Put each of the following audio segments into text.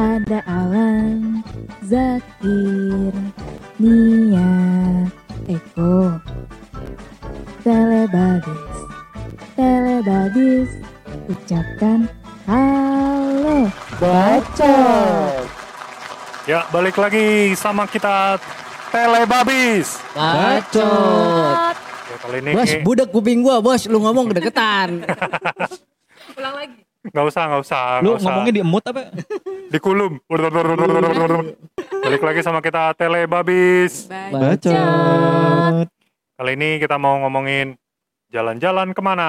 Ada Alan, Zakir, Nia, Eko, Telebabis, Telebabis, ucapkan halo. Bacot. Ya, balik lagi sama kita Telebabis. Bacot. Ya, kali ini Bos, Ki- budak kuping gua, bos. Lu ngomong kedeketan. Ulang lagi. nggak usah, nggak usah, Lu nggak usah. ngomongnya di emut apa? Di kulum. balik lagi sama kita Telebabis. Bacot. Kali ini kita mau ngomongin jalan-jalan ke mana.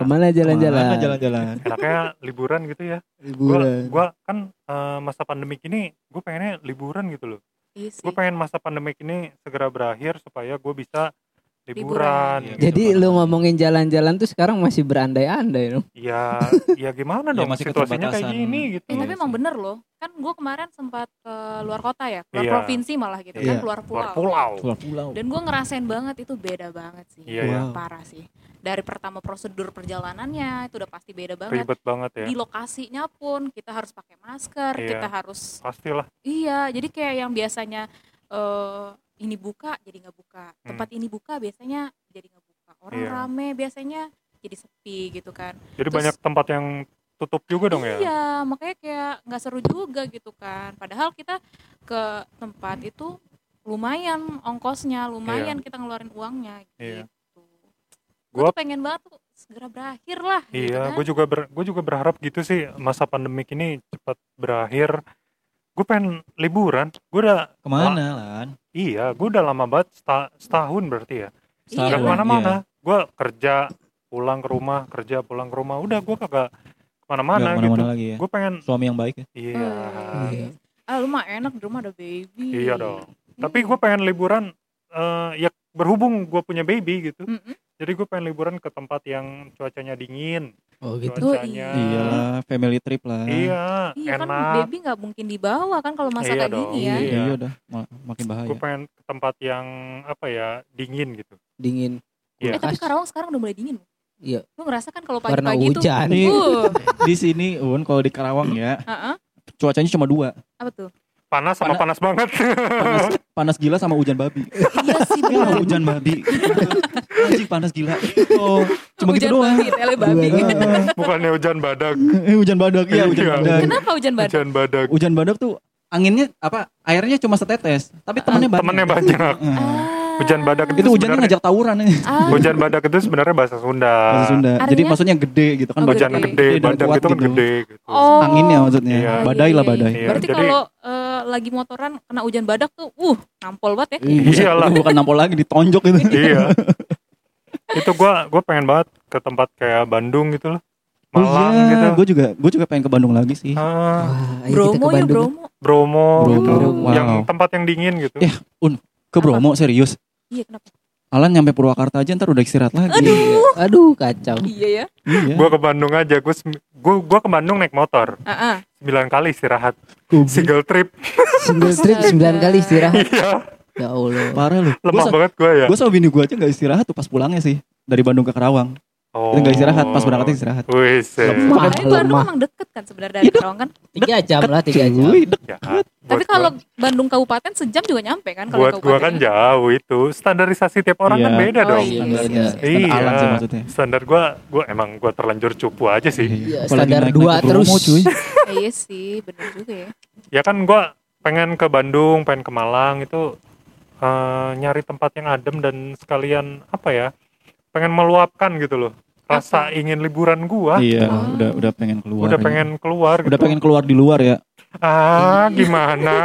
Ke mana Ke mana jalan-jalan? jalan-jalan? Enaknya liburan gitu ya. Gua, Liburan. gua kan eh, masa pandemik ini, gue pengennya liburan gitu loh. Iya. Gue pengen masa pandemik ini segera berakhir supaya gue bisa Liburan. liburan. Jadi gitu. lu ngomongin jalan-jalan tuh sekarang masih berandai-andai dong. ya ya gimana Ya, dong masih situasinya kayak gini gitu. Eh, tapi Iya emang bener loh. Kan gue kemarin sempat ke luar kota ya, keluar Iya. provinsi malah gitu kan, Iya. keluar Luar pulau. pulau. Pulau pulau. Dan gue ngerasain banget itu beda banget sih. Iya, iya. Wow. Parah sih. Dari pertama prosedur perjalanannya itu udah pasti beda banget. Ribet banget ya. Di lokasinya pun kita harus pakai masker, Iya. kita harus Pastilah. iya. Jadi kayak yang biasanya eh ini buka jadi nggak buka, tempat ini buka biasanya jadi nggak buka. Orang Hmm. Iya. rame biasanya jadi sepi gitu kan. Jadi Terus- banyak tempat yang tutup juga dong ya. Iya, makanya kayak nggak seru juga gitu kan. Padahal kita ke tempat itu lumayan ongkosnya, lumayan kita ngeluarin uangnya Iya. gitu. Gue Gua- tuh pengen banget tuh segera berakhir lah. gitu Iya, kan. gue juga ber, gue juga berharap gitu sih masa pandemik ini cepat berakhir. Gue pengen liburan. Gue udah Ke mana lan? iya, gue udah lama banget seta- setahun berarti ya. Iya. Gak Setahun, ke mana-mana. iya. Gue kerja, pulang ke rumah, kerja, pulang ke rumah. Udah gue kagak ke mana-mana gitu. ke mana-mana lagi ya. Gue pengen Suami yang baik ya. iya, Iya. Ah, lu mah enak di rumah ada baby. iya dong. Tapi gue pengen liburan. eh, ya berhubung gue punya baby gitu. Mm-mm. Jadi gue pengen liburan ke tempat yang cuacanya dingin. Oh gitu. Cuacanya. Iya family trip lah. Iya, Iya kan enak. baby nggak mungkin dibawa kan kalau masa Iya kayak dong. gini ya. Iya. Iya udah, ma- makin bahaya. gue pengen ke tempat yang apa ya dingin gitu Dingin. Iya. Eh tapi. Karawang sekarang udah mulai dingin. loh. Iya. Lu ngerasa kan kalau pagi-pagi tuh hujan. Uh, di sini Un kalau di Karawang ya, uh-uh. cuacanya cuma dua. apa tuh? panas sama panas banget Panas, panas gila sama hujan babi. iya sih Iya, bener. hujan babi. Anjing panas gila. Oh, cuma Hujan gitu doang. babi, tele babi. bukannya hujan badak Eh, hujan badak ya, hujan Iya. badak. Kenapa hujan badak? hujan badak Hujan badak tuh anginnya apa? Airnya cuma setetes, tapi temannya banyak. temennya banyak Heeh. Ah. hujan badak itu, Itu hujannya sebenarnya- ngajak tawuran ya. Ah, hujan badak itu sebenarnya bahasa Sunda Bahasa Sunda. Jadi Artinya? maksudnya gede gitu kan. Oh, hujan gede. gede, Gede badak itu kan gitu. gede gitu Oh. Anginnya maksudnya. Iya. Badai lah iya, badai. Iya, Berarti jadi- kalau eh, lagi motoran kena hujan badak tuh, uh, nampol banget ya. Iyalah. Itu bukan nampol lagi ditonjok gitu. iya itu gua gua pengen banget ke tempat kayak Bandung gitu loh Malang oh, iya. gitu Gue juga gue juga pengen ke Bandung lagi sih. Ah, Wah, Bromo ke ya. Bromo. Bromo, Bromo, gitu wow. yang tempat yang dingin gitu Iya. Ke Bromo serius. Iya kenapa? Alan nyampe Purwakarta aja ntar udah istirahat lagi. Iya. Aduh kacau. Iya ya. Iya. gua ke Bandung aja gua sem- gua gua ke Bandung naik motor Ah, ah. 9 kali istirahat single trip Single trip. 9 kali istirahat. iya Ya Allah. Parah lu. Gue lemah banget gua ya gue sama bini gue aja gak istirahat tuh pas pulangnya sih. Dari Bandung ke Karawang. oh. Kita gak istirahat, pas berangkat istirahat. Wih, Lemah. Eh, Bandung lemah. emang deket kan sebenarnya dari Iya, Karawang kan. 3 jam lah 3 jam. Cuy, dek- ya, Tapi kalau gua, Bandung kabupaten sejam juga nyampe kan kalau buat gua kan jauh itu standarisasi tiap orang Iya. kan beda Oh, dong iya. Iya. Standar Iya. Alan sih maksudnya. standar gua gua emang gua terlanjur cupu aja sih Iya, Apalagi standar dua terus. cuy. Iya sih, bener juga ya. ya kan gua pengen ke Bandung pengen ke Malang itu eh, nyari tempat yang adem dan sekalian apa ya pengen meluapkan gitu loh rasa ingin liburan gua Iya, Oh. udah udah pengen keluar. udah aja. pengen keluar udah gitu pengen keluar di luar ya. ah gimana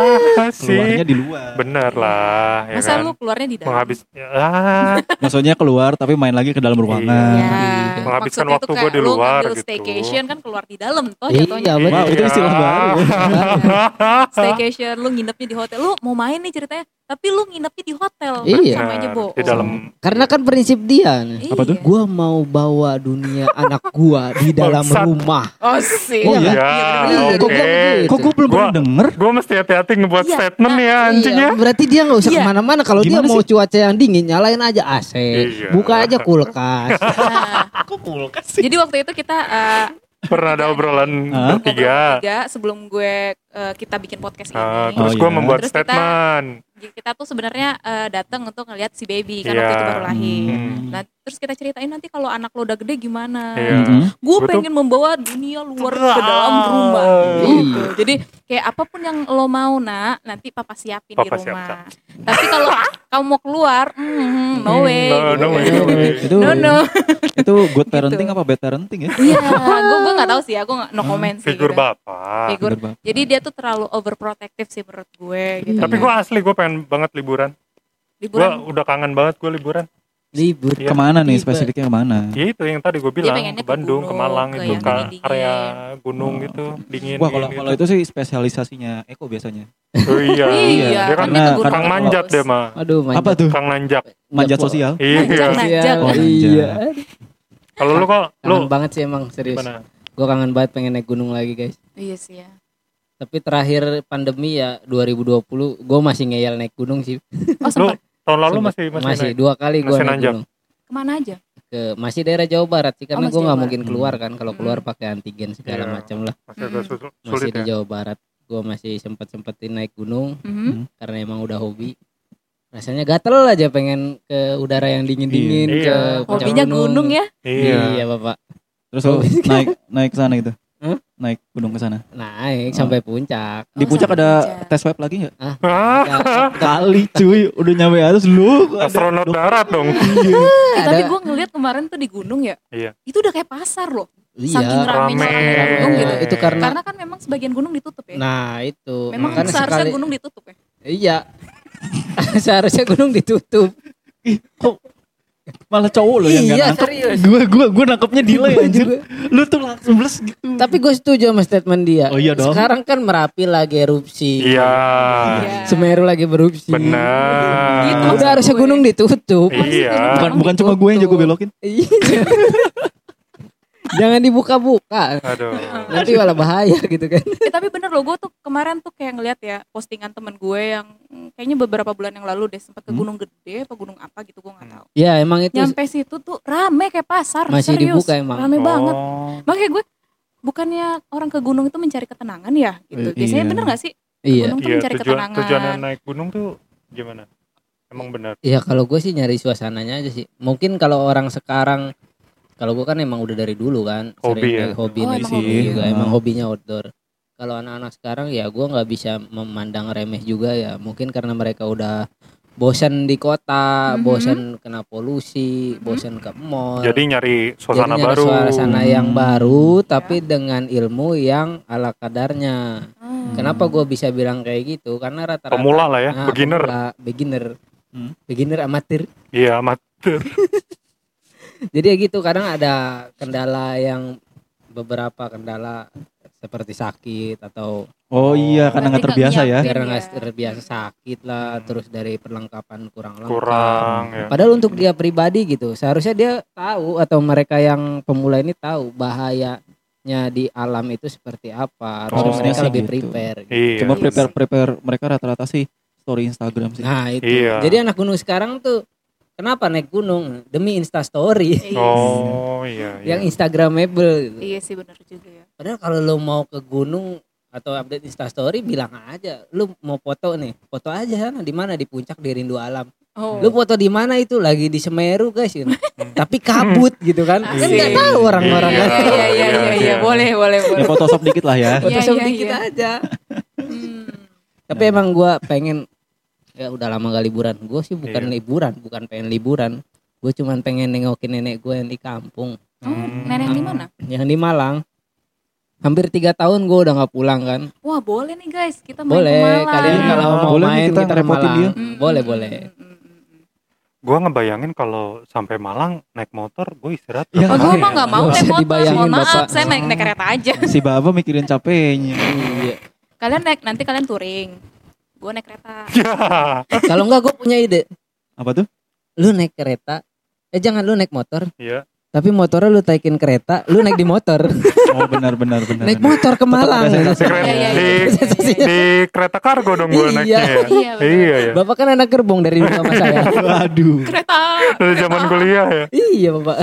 sih Keluarnya di luar. bener lah ya Masa kan lu keluarnya di dalam? menghabis ah, Maksudnya keluar tapi main lagi ke dalam ruangan. Iya. Menghabiskan Maksudnya waktu gua di lu luar ngambil gitu. staycation kan keluar di dalam toh Iya, jatuhnya. betul. Wow, itu istilah baru. Staycation lu nginepnya di hotel. Lu mau main nih ceritanya, tapi lu nginepnya di hotel. Kan Iya. sama aja bohong. di dalam Karena kan prinsip dia. Iya. Apa tuh? Gua mau bawa dunia anak gua di dalam Bangsat. rumah. Oh sih. Oh, iya? ya Iya, oke kok gua begitu? Kok gue belum Gua- pernah denger? gue mesti hati-hati ngebuat Iya, statement nih ya nah, anjing ya Iya, berarti dia nggak usah Iya. ke mana-mana. Kalau dia mau sih? cuaca yang dingin, nyalain aja AC. Iya. Buka aja kulkas. Nah, Kok kulkas jadi waktu itu kita eh, pernah ada obrolan bertiga tiga sebelum gue eh, kita bikin podcast Ah, ini. terus Oh, gue iya. membuat Terus kita- statement. Jadi kita tuh sebenarnya eh, datang untuk ngeliat si baby kan Iya. waktu itu baru lahir. Hmm. Nah, terus kita ceritain nanti kalau anak lo udah gede gimana. Iya. Mhm. Gue Gua tuh- pengen membawa dunia luar ke dalam rumah. Iya. Gitu. Jadi kayak apa pun yang lo mau nak, nanti papa siapin di Papa rumah. siapkan. Tapi kalau kamu mau keluar, mm, no way. No, no way, no way. Itu No no. itu good parenting apa bad parenting ya? Iya, gue gue nggak tahu sih, aku nggak no comment sih. Figur gitu. bapak. Figur. Jadi dia tuh terlalu overprotective sih menurut gue. Gitu. Tapi gue asli gue pengen banget liburan. Gue liburan udah kangen banget gue liburan. libur Iya. Ke mana nih spesifiknya ke mana? Ya itu yang tadi gue bilang pengennya ke ke Bandung, ke gunung, Malang ke itu ke area gunung gitu, dingin. Wah kalau gitu. itu sih spesialisasinya Eko biasanya. Oh iya. Iya, Dia kan kan ke gunung Kang manjat deh mah. aduh manjat. Apa tuh? Kang nanjak. Manjat sosial. Iya. Oh, iya Kalau lu kok lu kangen banget sih emang serius gue kangen banget pengen naik gunung lagi guys Iya sih ya. Tapi terakhir pandemi ya 2020 gue masih ngeyel naik gunung sih Oh sempat Tahun lalu Sempet. masih masih, masih naik. dua kali gue naik nanjak. gunung ke mana aja? ke masih daerah Jawa Barat sih karena masih gue nggak mungkin keluar kan kalau keluar Hmm. pakai antigen segala Iya. macam lah Masih Hmm. masih sulit di ya. Jawa Barat gue masih sempet sempetin naik gunung Mhm. karena emang udah hobi rasanya gatel aja pengen ke udara yang dingin dingin Iya. ke Iya. puncak Hobinya gunung ya? Iya. iya bapak Terus naik naik ke sana gitu. Hah? Naik gunung ke sana. naik Oh. sampai puncak Di Oh, puncak sampai ada puncak. tes swab lagi nggak? Ah, Kali cuy, udah nyampe atas lu. astronot darat dong. Eh, tapi Ada. gue ngeliat kemarin tuh di gunung ya. Iya. Itu udah kayak pasar loh. iya Saking ramenya Rame. orang gunung gitu. itu karena Karena kan memang sebagian gunung ditutup ya. nah itu memang Karena seharusnya sekali- gunung ditutup ya. iya seharusnya gunung ditutup Ih, kok malah cowok lo yang Iya, nangkep. serius. Gue gue gue nangkepnya delay anjir. Lu tuh langsung bles gitu. tapi gue setuju sama statement dia Oh iya dong. sekarang kan merapi lagi erupsi Iya. Iya. Semeru lagi berupsi Benar. Gitu. udah harusnya gunung ditutup Iya. Bukan bukan cuma gue yang jago belokin. Iya. Jangan dibuka-buka Aduh. nanti malah bahaya gitu kan Eh, tapi bener loh gue tuh kemarin tuh kayak ngeliat ya postingan temen gue yang kayaknya beberapa bulan yang lalu deh sempat ke Hmm. gunung gede apa gunung apa gitu gue nggak tahu. ya emang itu Nyampe situ tuh rame kayak pasar. Masih serius. dibuka emang. Rame banget. Oh. Makanya gue bukannya orang ke gunung itu mencari ketenangan ya gitu. Eh, Biasanya iya. bener gak sih? iya Gunung tuh Iya, mencari tujuan ketenangan. tujuannya naik gunung tuh gimana? Emang benar. Ya kalau gue sih nyari suasananya aja sih. Mungkin kalau orang sekarang, kalau gue kan emang udah dari dulu kan, Hobi sering ya? hobi Oh, emang hobi. juga, Ah. emang hobinya outdoor. Kalau anak-anak sekarang ya gue nggak bisa memandang remeh juga ya. Mungkin karena mereka udah bosan di kota, Mhm. bosan kena polusi, Mhm. bosan ke mall. Jadi nyari suasana Jadi nyari baru. suasana yang Hmm. baru, tapi dengan ilmu yang ala kadarnya. Hmm. Kenapa gue bisa bilang kayak gitu? Karena rata-rata Pemula lah ya, Nah, beginner. pemula, beginner, Hmm. beginner amatir. Iya, amatir. Jadi ya gitu kadang ada kendala yang beberapa kendala seperti sakit atau Oh iya, karena nggak terbiasa ya. karena ya. nggak terbiasa sakit lah Hmm. terus dari perlengkapan kurang lengkap. Kurang ya. Padahal untuk dia pribadi gitu seharusnya dia tahu atau mereka yang pemula ini tahu bahayanya di alam itu seperti apa. Harusnya Oh, mereka sih lebih gitu. prepare. gitu. Iya. Coba Iya prepare prepare mereka rata-rata sih story Instagram sih. Nah itu. Iya. Jadi anak gunung sekarang tuh kenapa naik gunung demi Insta Story Iya. Oh, iya. iya. yang Instagramable. Gitu. Iya sih bener juga ya. Padahal kalau lo mau ke gunung atau update Instastory bilang aja, lu mau foto nih, foto aja sana di mana di puncak di Rindu Alam. Oh. Lu foto di mana itu lagi di Semeru guys, gitu. tapi kabut gitu kan? Kan Asik. nggak tahu orang-orang Iya. kan. Iya iya iya iya Iya, iya iya. boleh boleh boleh. Ya Photoshop dikit lah ya. Iya, Photoshop iya, dikit iya. aja. Hmm. Tapi emang gua pengen ya udah lama gak liburan. Gue sih bukan Iya. liburan, bukan pengen liburan. Gue cuman pengen nengokin nenek gue yang di kampung, Oh, Hmm. nenek di mana? yang di Malang. Hampir tiga tahun gue udah nggak pulang kan. Wah boleh nih guys kita main ke Boleh, Malang. kalian Iya. kalau mau Boleh main kita kita, ke Malang. dia. Hmm, Boleh, boleh. Gua ngebayangin kalau sampai Malang naik motor, gue istirahat. Ya, Oh, gue Makanya, mah nggak mau naik motor. Mohon maaf, Bapak. saya naik naik kereta aja. Si Baba mikirin capeknya. Iya. Kalian naik nanti kalian touring. Gue naik kereta. Kalau enggak gue punya ide. Apa tuh? Lu naik kereta. Eh jangan lu naik motor, Iya. tapi motornya lu taikin kereta, lu naik di motor. Oh benar benar benar. naik benar. motor ke Malang. Di, kereta, Iya, iya, di, iya. di kereta kargo dong gue Iya. naiknya ya. Iya. Iya ya. Bapak kan anak gerbong dari dulu sama saya. Waduh. Kereta. Dari zaman kuliah ya. iya, Bapak.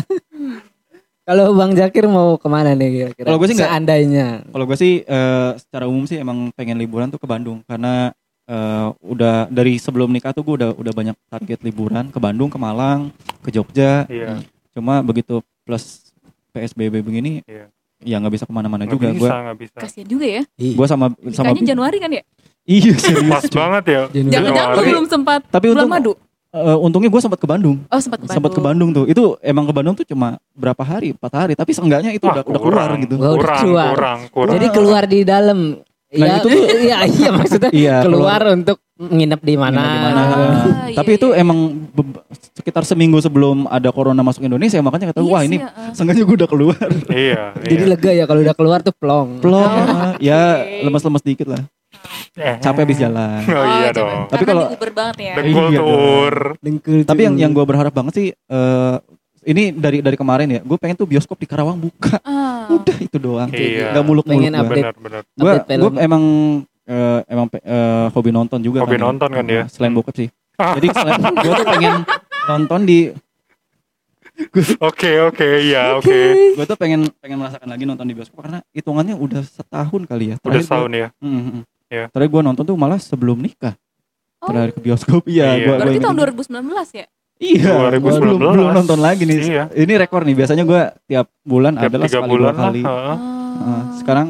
Kalau Bang Zakir mau ke mana nih kira-kira? Kalau gue sih nggak- Seandainya. Kalau gue sih eh, secara umum sih emang pengen liburan tuh ke Bandung karena eh, udah dari sebelum nikah tuh gue udah udah banyak target liburan ke Bandung, ke Malang, ke Jogja. Iya. Cuma begitu plus PSBB begini, Iya. ya nggak bisa ke mana-mana juga. bisa, Gue bisa. Kasian juga ya. gue sama sama Nikahnya Januari kan ya? iya serius. Pas banget ya. Jangan-jangan lu belum sempat Tapi untung madu. eh, untungnya gue sempat ke Bandung. Oh, sempat ke Bandung. Sempat ke Bandung tuh. Itu emang ke Bandung tuh cuma berapa hari? Empat hari. Tapi seenggaknya itu Wah, udah, udah keluar kurang. gitu. Wah, udah Kurang, keluar. kurang, kurang. Jadi keluar di dalam. Nah, Iya, itu tuh- iya, iya maksudnya Iya, keluar untuk nginep di mana. Nginep di mana. Ah, iya, Tapi itu iya. emang be- sekitar seminggu sebelum ada corona masuk Indonesia makanya kata Iya wah ini ya, ah. seenggaknya gue udah keluar. Iya, Jadi iya. lega ya kalau udah keluar tuh plong. Plong. Oh, ya oke. lemes-lemes dikit lah. Eh. Capek habis jalan. Oh, iya coba. dong. Tapi kalau- Uber banget ya. Dengkul Iya. Dengkul Tapi yang yang gue berharap banget sih eh ini dari dari kemarin ya. Gue pengen tuh bioskop di Karawang buka. Ah. Udah itu doang. Iya. Gak muluk-muluk Pengen gue. update. Gue emang eh, emang eh, hobi nonton juga Hobi kan ya. nonton kan dia. Selain Hmm. bokep sih. Jadi selain gue tuh pengen nonton di Oke, oke, iya, oke. gue tuh pengen pengen merasakan lagi nonton di bioskop karena hitungannya udah setahun kali ya. Udah Terakhir setahun ya. gua, Mm, mm. Iya. Terakhir gue nonton tuh malah sebelum nikah. Oh, Terakhir ke bioskop. Iya, Iya. gua, berarti gua tahun inget. 2019 ya? Iya, 2019. gua belum belum nonton lagi nih. Iya. Ini rekor nih. Biasanya gue tiap bulan Tiap adalah sekali bulan dua lah. kali. heeh. Nah, Ah. sekarang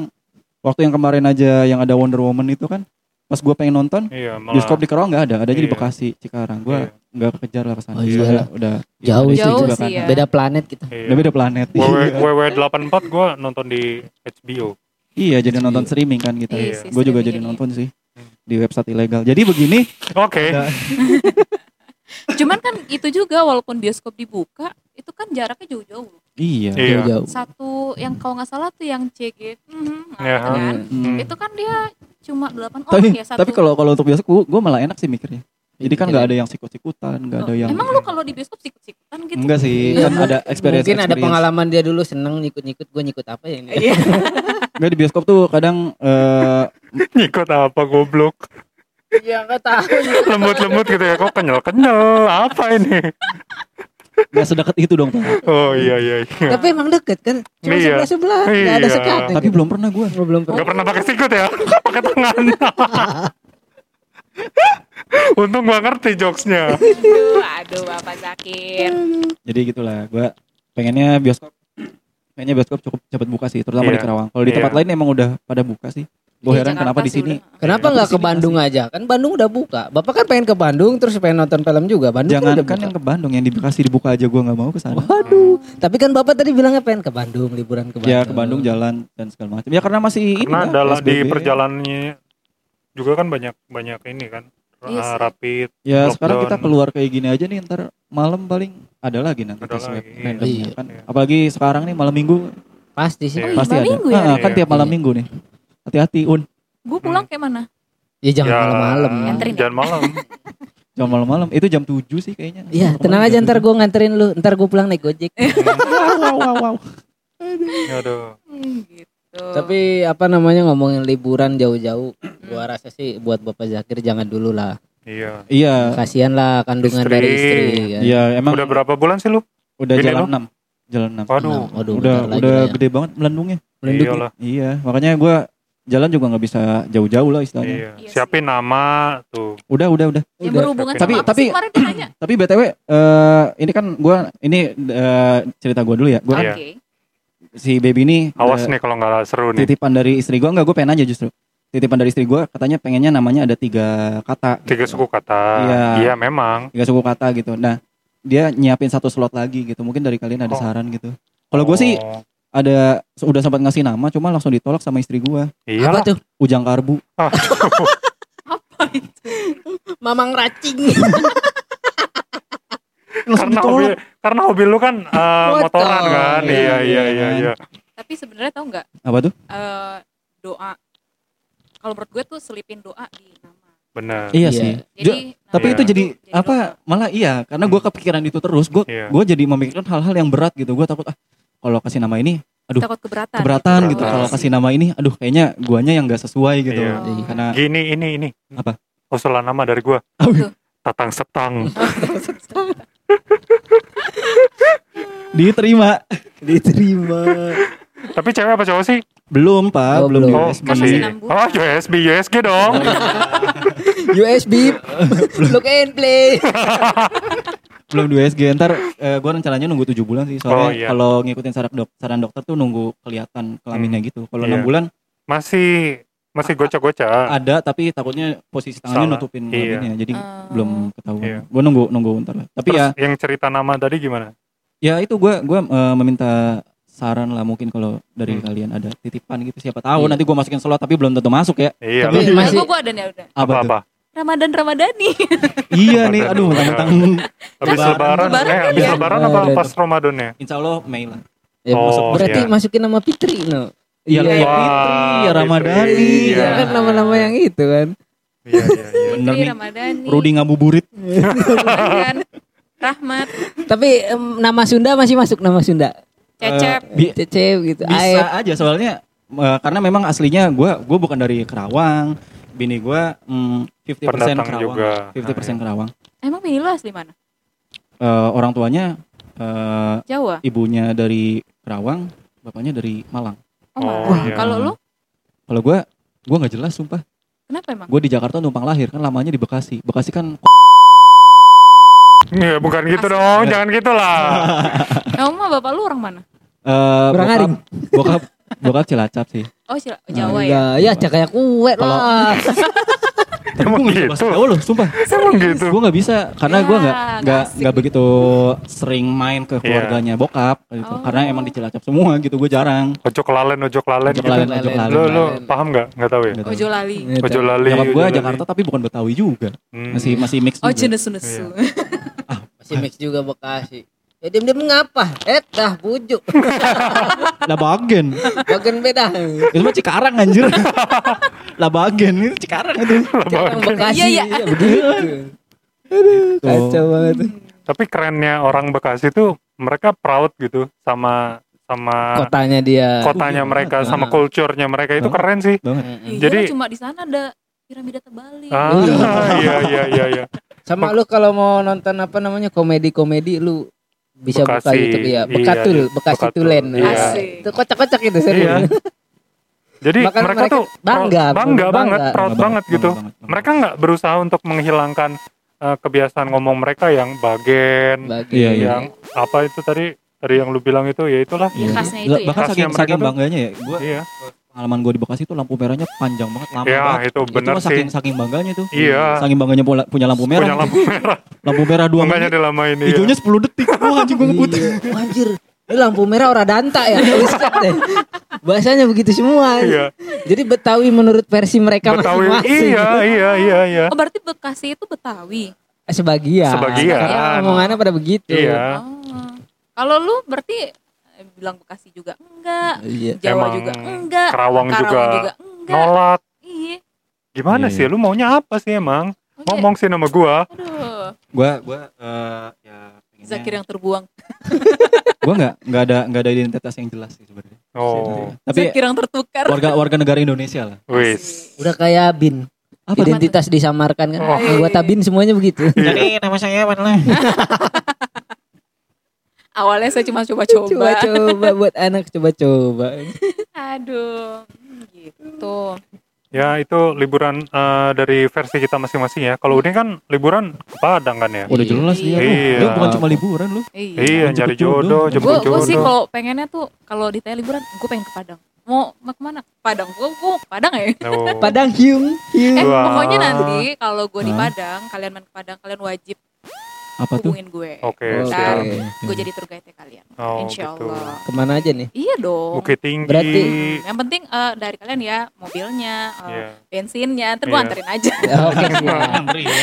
waktu yang kemarin aja yang ada Wonder Woman itu kan pas gue pengen nonton Iya, malah. bioskop di Karawang nggak ada, adanya di Iya. Bekasi, Cikarang. Gue Iya. nggak kejar lah ke sana. Oh, iya Soalnya lah. udah Jauh ada sih. Jauh juga sih kan. ya. Beda planet kita. Iya. Udah beda planet. WW, Iya. WW84 gue nonton di HBO. Iya, jadi nonton streaming kan kita. Iya sih, Gue juga jadi nonton sih di website ilegal. Jadi begini, Oke. Udah. Cuman kan itu juga walaupun bioskop dibuka, itu kan jaraknya jauh-jauh. iya. Iya. Jauh-jauh. Satu yang kalau nggak salah tuh yang CG, mhm, nah, Ya, itu kan. Hmm. Itu kan dia cuma 8 Tapi orang ya satu. tapi kalau kalau untuk bioskop gue gue malah enak sih mikirnya. Jadi kan nggak ada yang sikut-sikutan, nggak ada Oh, yang Emang lu kalau di bioskop sikut-sikutan gitu? enggak sih, Iya, kan ada experience. Mungkin ada experience. pengalaman dia dulu seneng nyikut-nyikut gue nyikut apa ya ini. Iya. Nggak di bioskop tuh kadang eh Ngikut apa goblok? Iya enggak tahu. Lembut-lembut gitu ya. Kok kenyal-kenyal? Apa ini? nggak sedekat itu dong. Pak. Oh iya iya iya. Tapi emang deket kan? Cuma Iya. sebelah sebelah, nggak ada Iya. sekat. Tapi belum pernah gue. Gua belum pernah. Gak pernah pakai sikut ya? pakai tangan. Untung gua ngerti jokesnya. aduh, aduh Bapak Zakir. Jadi gitulah, gue pengennya bioskop, kayaknya bioskop cukup cepat buka sih, terutama Iya. di Karawang. Kalau di Iya. tempat lain emang udah pada buka sih. Gue Iya, heran Jakarta kenapa di sini. Kenapa nggak ke Bandung aja? Kan Bandung udah buka. Bapak kan pengen ke Bandung terus pengen nonton film juga. Bandung Jangan udah kan buka. yang ke Bandung, yang di Bekasi dibuka aja gue nggak mau ke sana. Waduh. Tapi kan Bapak tadi bilangnya pengen ke Bandung, liburan ke Bandung. Ya ke Bandung jalan dan segala macam. Ya karena masih ini Karena kan, dalam di perjalanannya juga kan banyak banyak ini kan. Iya Ah, sih. rapid. Ya sekarang kita lockdown. keluar kayak gini aja nih ntar malam paling ada lagi nanti Ada tes lagi, iya. random Iya. kan. Iya. Apalagi sekarang nih malam minggu Pasti sih. Iya. pasti malam ada. minggu ya? Ah, kan Iya. tiap malam Iya. minggu nih. Hati-hati Un. Gue pulang kayak mana? Ya jangan Ya, malam-malam. Nganterin ya? Jangan malam. Jam malam-malam itu jam 7 sih kayaknya. Iya, tenang aja ntar 7. gue nganterin lu. Ntar gue pulang naik gojek. wow wow wow. Aduh. Hmm, gitu. Tapi apa namanya ngomongin liburan jauh-jauh, gua rasa sih buat Bapak Zakir jangan dulu lah. Iya. Iya. Kasihan lah kandungan Istri. dari istri kan. Iya, emang Udah berapa bulan sih lu? udah Gini jalan? 6. Jalan 6. Waduh. Waduh, udah lagi udah lah ya. gede banget melendungnya. Melindungi. Iyalah. Iya, makanya gua jalan juga nggak bisa jauh-jauh lah istilahnya. Iya. Iya. Siapin nama tuh. Udah, udah, udah. Yang Udah. berhubungan Tapi- sama apa tapi- kemarin? Tapi BTW eh ini kan gua ini eh, cerita gua dulu ya. Gua Iya. Oke. si baby ini Awas eh, nih kalau nggak seru nih. titipan dari istri gua enggak gua pengen aja justru. Titipan dari istri gua katanya pengennya namanya ada tiga kata. Tiga gitu. suku kata. Iya. Iya memang. Tiga suku kata gitu. Nah, dia nyiapin satu slot lagi gitu. Mungkin dari kalian ada Oh. saran gitu. Kalau gua sih Oh, ada udah sempat ngasih nama cuma langsung ditolak sama istri gua. Iya Apa lah. tuh? Ujang Karbu. Apa itu? Mamang racing. Langsung karena hobi karena hobi lu kan eh, Motor. motoran kan. Iya, Iya iya iya, iya iya. Tapi sebenarnya tau nggak Apa tuh? eh, doa? Kalau menurut gue tuh selipin doa di nama. Benar. Iya, Iya. sih. Jadi Jo- tapi Iya. itu jadi doa. apa? Malah iya, karena gua kepikiran itu terus. Gua Iya. gua jadi memikirkan hal-hal yang berat gitu. Gua takut ah kalau kasih nama ini aduh, takut keberatan. keberatan gitu. Kalau kasih nama ini aduh kayaknya guanya yang gak sesuai gitu. Iya. Oh. Karena Gini ini ini. Apa? Usulan nama dari gua. Oh, Tuh. Tatang setang. Diterima. Diterima. Tapi cewek apa cowok sih? Belum, Pak. Oh, belum. belum. Oh, USB. Masih. Oh, USB, USG dong. USB. Look and play. belum di USG. Ntar eh, gua rencananya nunggu 7 bulan sih. Soalnya Oh, iya. kalau ngikutin saran, dok saran dokter tuh nunggu kelihatan kelaminnya gitu. Kalau Iya. enam bulan Masih masih gocak-gocak. ada tapi takutnya posisi tangannya Salah. nutupin Iya. kelaminnya. Jadi Oh. belum ketahuan. Iya. Gua nunggu nunggu ntar lah. Tapi Terus ya yang cerita nama tadi gimana? ya itu gua gua eh, meminta saran lah mungkin kalau dari Hmm. kalian ada titipan gitu siapa tahu Iya. nanti gua masukin slot tapi belum tentu masuk ya. Iya. Tapi masih gue gue ada nih udah. Apa, tuh? Apa-apa? Ramadan Ramadhani. Iya nih, aduh mentang-mentang Habis Lebaran. lebaran, Lebaran eh kan habis ya? lebaran apa Lebaran. pas Ramadan ya? insya Allah Mei lah. Ya, Oh, masuk. Berarti iya. masukin nama Fitri no. Iya, Iya. ya Wah, Fitri, ya. Ramadhani. Iya. Ya kan nama-nama yang itu kan. Iya, iya, iya. Bener Fitri nih. Ramadhani. Rudi ngabuburit. Rahmat. Tapi em, nama Sunda masih masuk nama Sunda. Cecep. Bi- Cecep gitu. bisa Aep. aja soalnya eh, karena memang aslinya gua gua bukan dari Kerawang. Bini gua mm, 50% Pendatang Kerawang. juga. 50% Kerawang. Emang bini lu asli mana? Eh, orang tuanya eh, Jawa. ibunya dari Kerawang, bapaknya dari Malang. Oh, Oh, iya. Kalau lu Kalau gua gua nggak jelas sumpah. kenapa emang? Gua di Jakarta numpang lahir kan lamanya di Bekasi. Bekasi kan Iya, bukan gitu dong, jangan gitu lah. Emang mah bapak lu orang mana? eh Kurang bokap, bokap bokap Cilacap sih. Oh, Cila- Jawa ya. Enggak, ya kayak kue Kalau- lah. Emang Gua nggak bisa gitu. bahasa Jawa loh, sumpah. Emang gitu. gue nggak bisa karena Ya, gue nggak nggak nggak asik gitu. begitu sering main ke keluarganya bokap gitu Oh. karena emang di Cilacap semua gitu gue jarang Ojok lalen, ojok lalen Ojok gitu. lalen, ojok lalen. Lo lo paham nggak? Nggak tahu ya? Ojo lali. Ojo lali. Nyokap gue ojo lali. Jakarta tapi bukan Betawi juga Hmm. masih masih mix Oh, juga jenis nesu. Masih mix juga Bekasi. Ya diam-diam ngapa? Eh dah bujuk. lah bagen Bagian beda. itu mah Cikarang anjir lah bagen itu Cikarang itu Orang Bekasi. Iya, iya. ya, begitu. Aduh, kacau banget. Tapi kerennya orang Bekasi tuh mereka proud gitu sama sama Kotanya dia. kotanya mereka, sama Ah. culture-nya mereka itu Banget. keren sih. Iya, Jadi- cuma di sana ada piramida terbalik. Ah, Iya. iya iya iya iya. Sama lu kalau mau nonton apa namanya komedi-komedi lu bisa buka. YouTube ya. Iya, Bekatul, iya. Bekasi Bekatul. Tulen. Iya. Asik. Itu kocak-kocak itu seru. Iya. Jadi mereka, mereka tuh bangga, bangga bangga. banget, proud Bangga banget gitu. bangga banget. Mereka nggak berusaha untuk menghilangkan eh, kebiasaan ngomong mereka yang bagen, Bagi. Iya, iya. yang apa itu tadi dari yang lu bilang itu ya itulah. Iya, khasnya itu ya. bahkan Khasnya saking saking bangganya ya gue Iya. Pengalaman gue di Bekasi tuh lampu merahnya panjang banget lama Ya, banget itu bener mah saking sih. saking bangganya tuh Iya. saking bangganya punya, punya lampu merah Punya lampu merah. lampu merah dua Makanya menit dilamain ini. hijaunya 10 detik wah anjing gue ngebut Iya. Wah, Anjir, ini lampu merah ora danta ya. Deh. Bahasanya begitu semua. Iya. Jadi Betawi menurut versi mereka Betawi. masing-masing. Iya, iya, iya, iya. Oh, berarti Bekasi itu Betawi. Sebagian. Sebagian. Sekarang omongannya pada begitu. Iya. Oh. Kalau lu berarti bilang Bekasi juga enggak, Iya. Jawa Emang juga enggak, Kerawang juga enggak. Nolak. Iya. Gimana Iya, sih? Lu maunya apa sih emang? Iya. Ngomong sih nama gua. Aduh, gue gue eh, ya pengennya- Zakir yang terbuang. gue nggak nggak ada nggak ada identitas yang jelas sih sebenarnya Oh. tapi Zakir yang tertukar. warga warga negara Indonesia lah Wis. Udah kayak bin. Apa Identitas disamarkan kan. Oh. Anggota bin semuanya begitu. jadi nama saya mana Awalnya saya cuma coba-coba. Coba-coba buat anak coba-coba. Aduh, gitu. Ya itu liburan eh, dari versi kita masing-masing ya. Kalau Udin kan liburan ke Padang kan ya. udah jelas dia Iya. lu bukan cuma liburan lu Iya. Iya, Jemput nyari jodoh. jodoh, Gue jemput gue sih jodoh. kalau pengennya tuh kalau ditanya liburan, gue pengen ke Padang. Mau mau ke mana? Padang. Gue gue ke Padang ya. Oh. Padang hiung, hiung. Eh pokoknya nanti kalau gue di? Padang, kalian main ke Padang, kalian wajib apa tuh hubungin gue. Oke, Oke. siap. Gue jadi tour guide kalian. Oh, Insya gitu. Allah. Ke mana aja nih? Iya dong. Bukit Tinggi. Berarti- Hmm, yang penting eh, dari kalian ya mobilnya, eh, Iya. bensinnya, ntar gue Iya. anterin aja. Ya, Oke siap.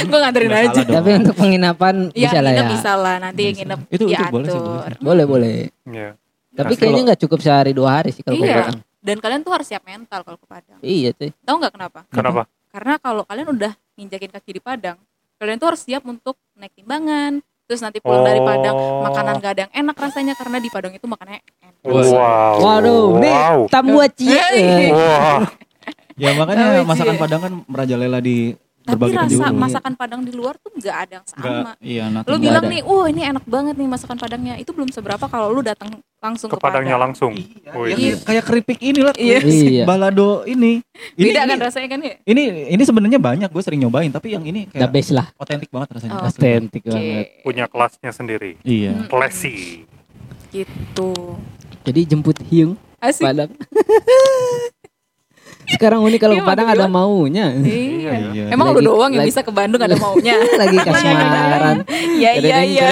gue nganterin Nggak aja. Tapi untuk penginapan Iya, bisa lah nginep ya. bisa lah nanti Bisa. nginep Itu- itu diatur. boleh sih, boleh sih. Boleh boleh. Iya. Tapi Nah, kayaknya nggak cukup sehari dua hari sih kalau ke Iya. Padang. Dan kalian tuh harus siap mental kalau ke Padang. Iya tuh. Tahu nggak kenapa? Kenapa? Karena kalau kalian udah nginjakin kaki di Padang, kalian tuh harus siap untuk naik timbangan. Terus nanti pulang dari Padang, Oh. makanan gak ada yang enak rasanya karena di Padang itu makannya enak. Wow. Waduh, nih Wow. tambuaci. Hey. Eh, Wah. ya makanya Oh, iya. masakan Padang kan merajalela di tapi rasa penjuru. masakan Padang di luar tuh nggak ada yang sama Enggak, iya, lu bilang ada. nih, oh ini enak banget nih masakan Padangnya. Itu belum seberapa kalau lu datang langsung ke ke, Padangnya Padang. langsung Iya, Wih. yang kayak keripik ini lah, Iya. Iya. balado ini. Ini Beda ini, kan rasanya kan ya? ini, ini sebenarnya banyak gue sering nyobain, tapi yang ini The kayak best lah, otentik banget rasanya. Oh, otentik Oke, banget. punya kelasnya sendiri Iya. Hmm. classy gitu. Jadi jemput hiung Asik. Padang. Sekarang unik kalau Iya, ke Padang ada bilang. maunya. Iya. Iya. Emang Lagi- lu doang yang lagi- bisa ke Bandung ada maunya. Lagi kasmaran. Iya iya iya.